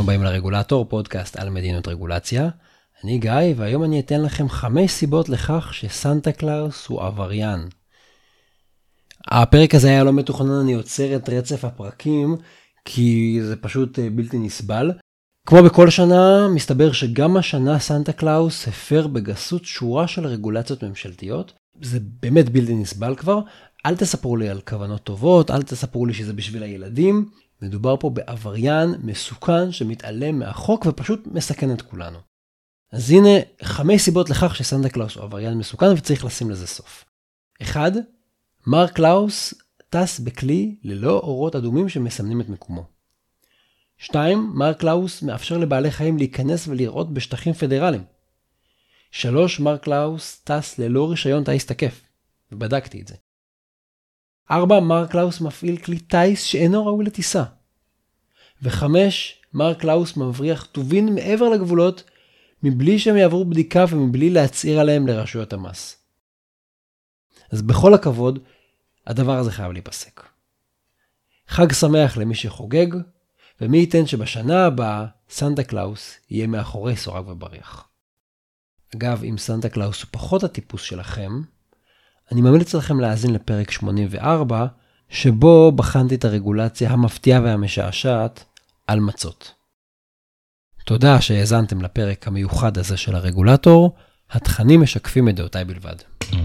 הבאים לרגולטור, פודקאסט על מדינות רגולציה. אני גיא, והיום אני אתן לכם חמש סיבות לכך שסנטה קלאוס הוא עבריין. הפרק הזה היה לא מתוכנן, אני עוצר את רצף הפרקים, כי זה פשוט אה, בלתי נסבל. כמו בכל שנה, מסתבר שגם השנה סנטה קלאוס הפר בגסות שורה של רגולציות ממשלתיות. זה באמת בלתי נסבל כבר. אל תספרו לי על כוונות טובות, אל תספרו לי שזה בשביל הילדים. מדובר פה בעבריין מסוכן שמתעלם מהחוק ופשוט מסכן את כולנו. אז הנה חמש סיבות לכך שסנטה קלאוס הוא עבריין מסוכן וצריך לשים לזה סוף. 1. מר קלאוס טס בכלי ללא אורות אדומים שמסמנים את מקומו. 2. מר קלאוס מאפשר לבעלי חיים להיכנס ולרעות בשטחים פדרליים. 3. מר קלאוס טס ללא רישיון טיס תקף. ובדקתי את זה. 4. מר קלאוס מפעיל כלי טיס שאינו ראוי לטיסה. ו-5. מר קלאוס מבריח טובין מעבר לגבולות מבלי שהם יעברו בדיקה ומבלי להצהיר עליהם לרשויות המס. אז בכל הכבוד, הדבר הזה חייב להיפסק. חג שמח למי שחוגג, ומי ייתן שבשנה הבאה סנטה קלאוס יהיה מאחורי סורג ובריח. אגב, אם סנטה קלאוס הוא פחות הטיפוס שלכם, אני ממליץ לכם להאזין לפרק 84, שבו בחנתי את הרגולציה המפתיעה והמשעשעת על מצות. תודה שהאזנתם לפרק המיוחד הזה של הרגולטור, התכנים משקפים את דעותיי בלבד. Mm.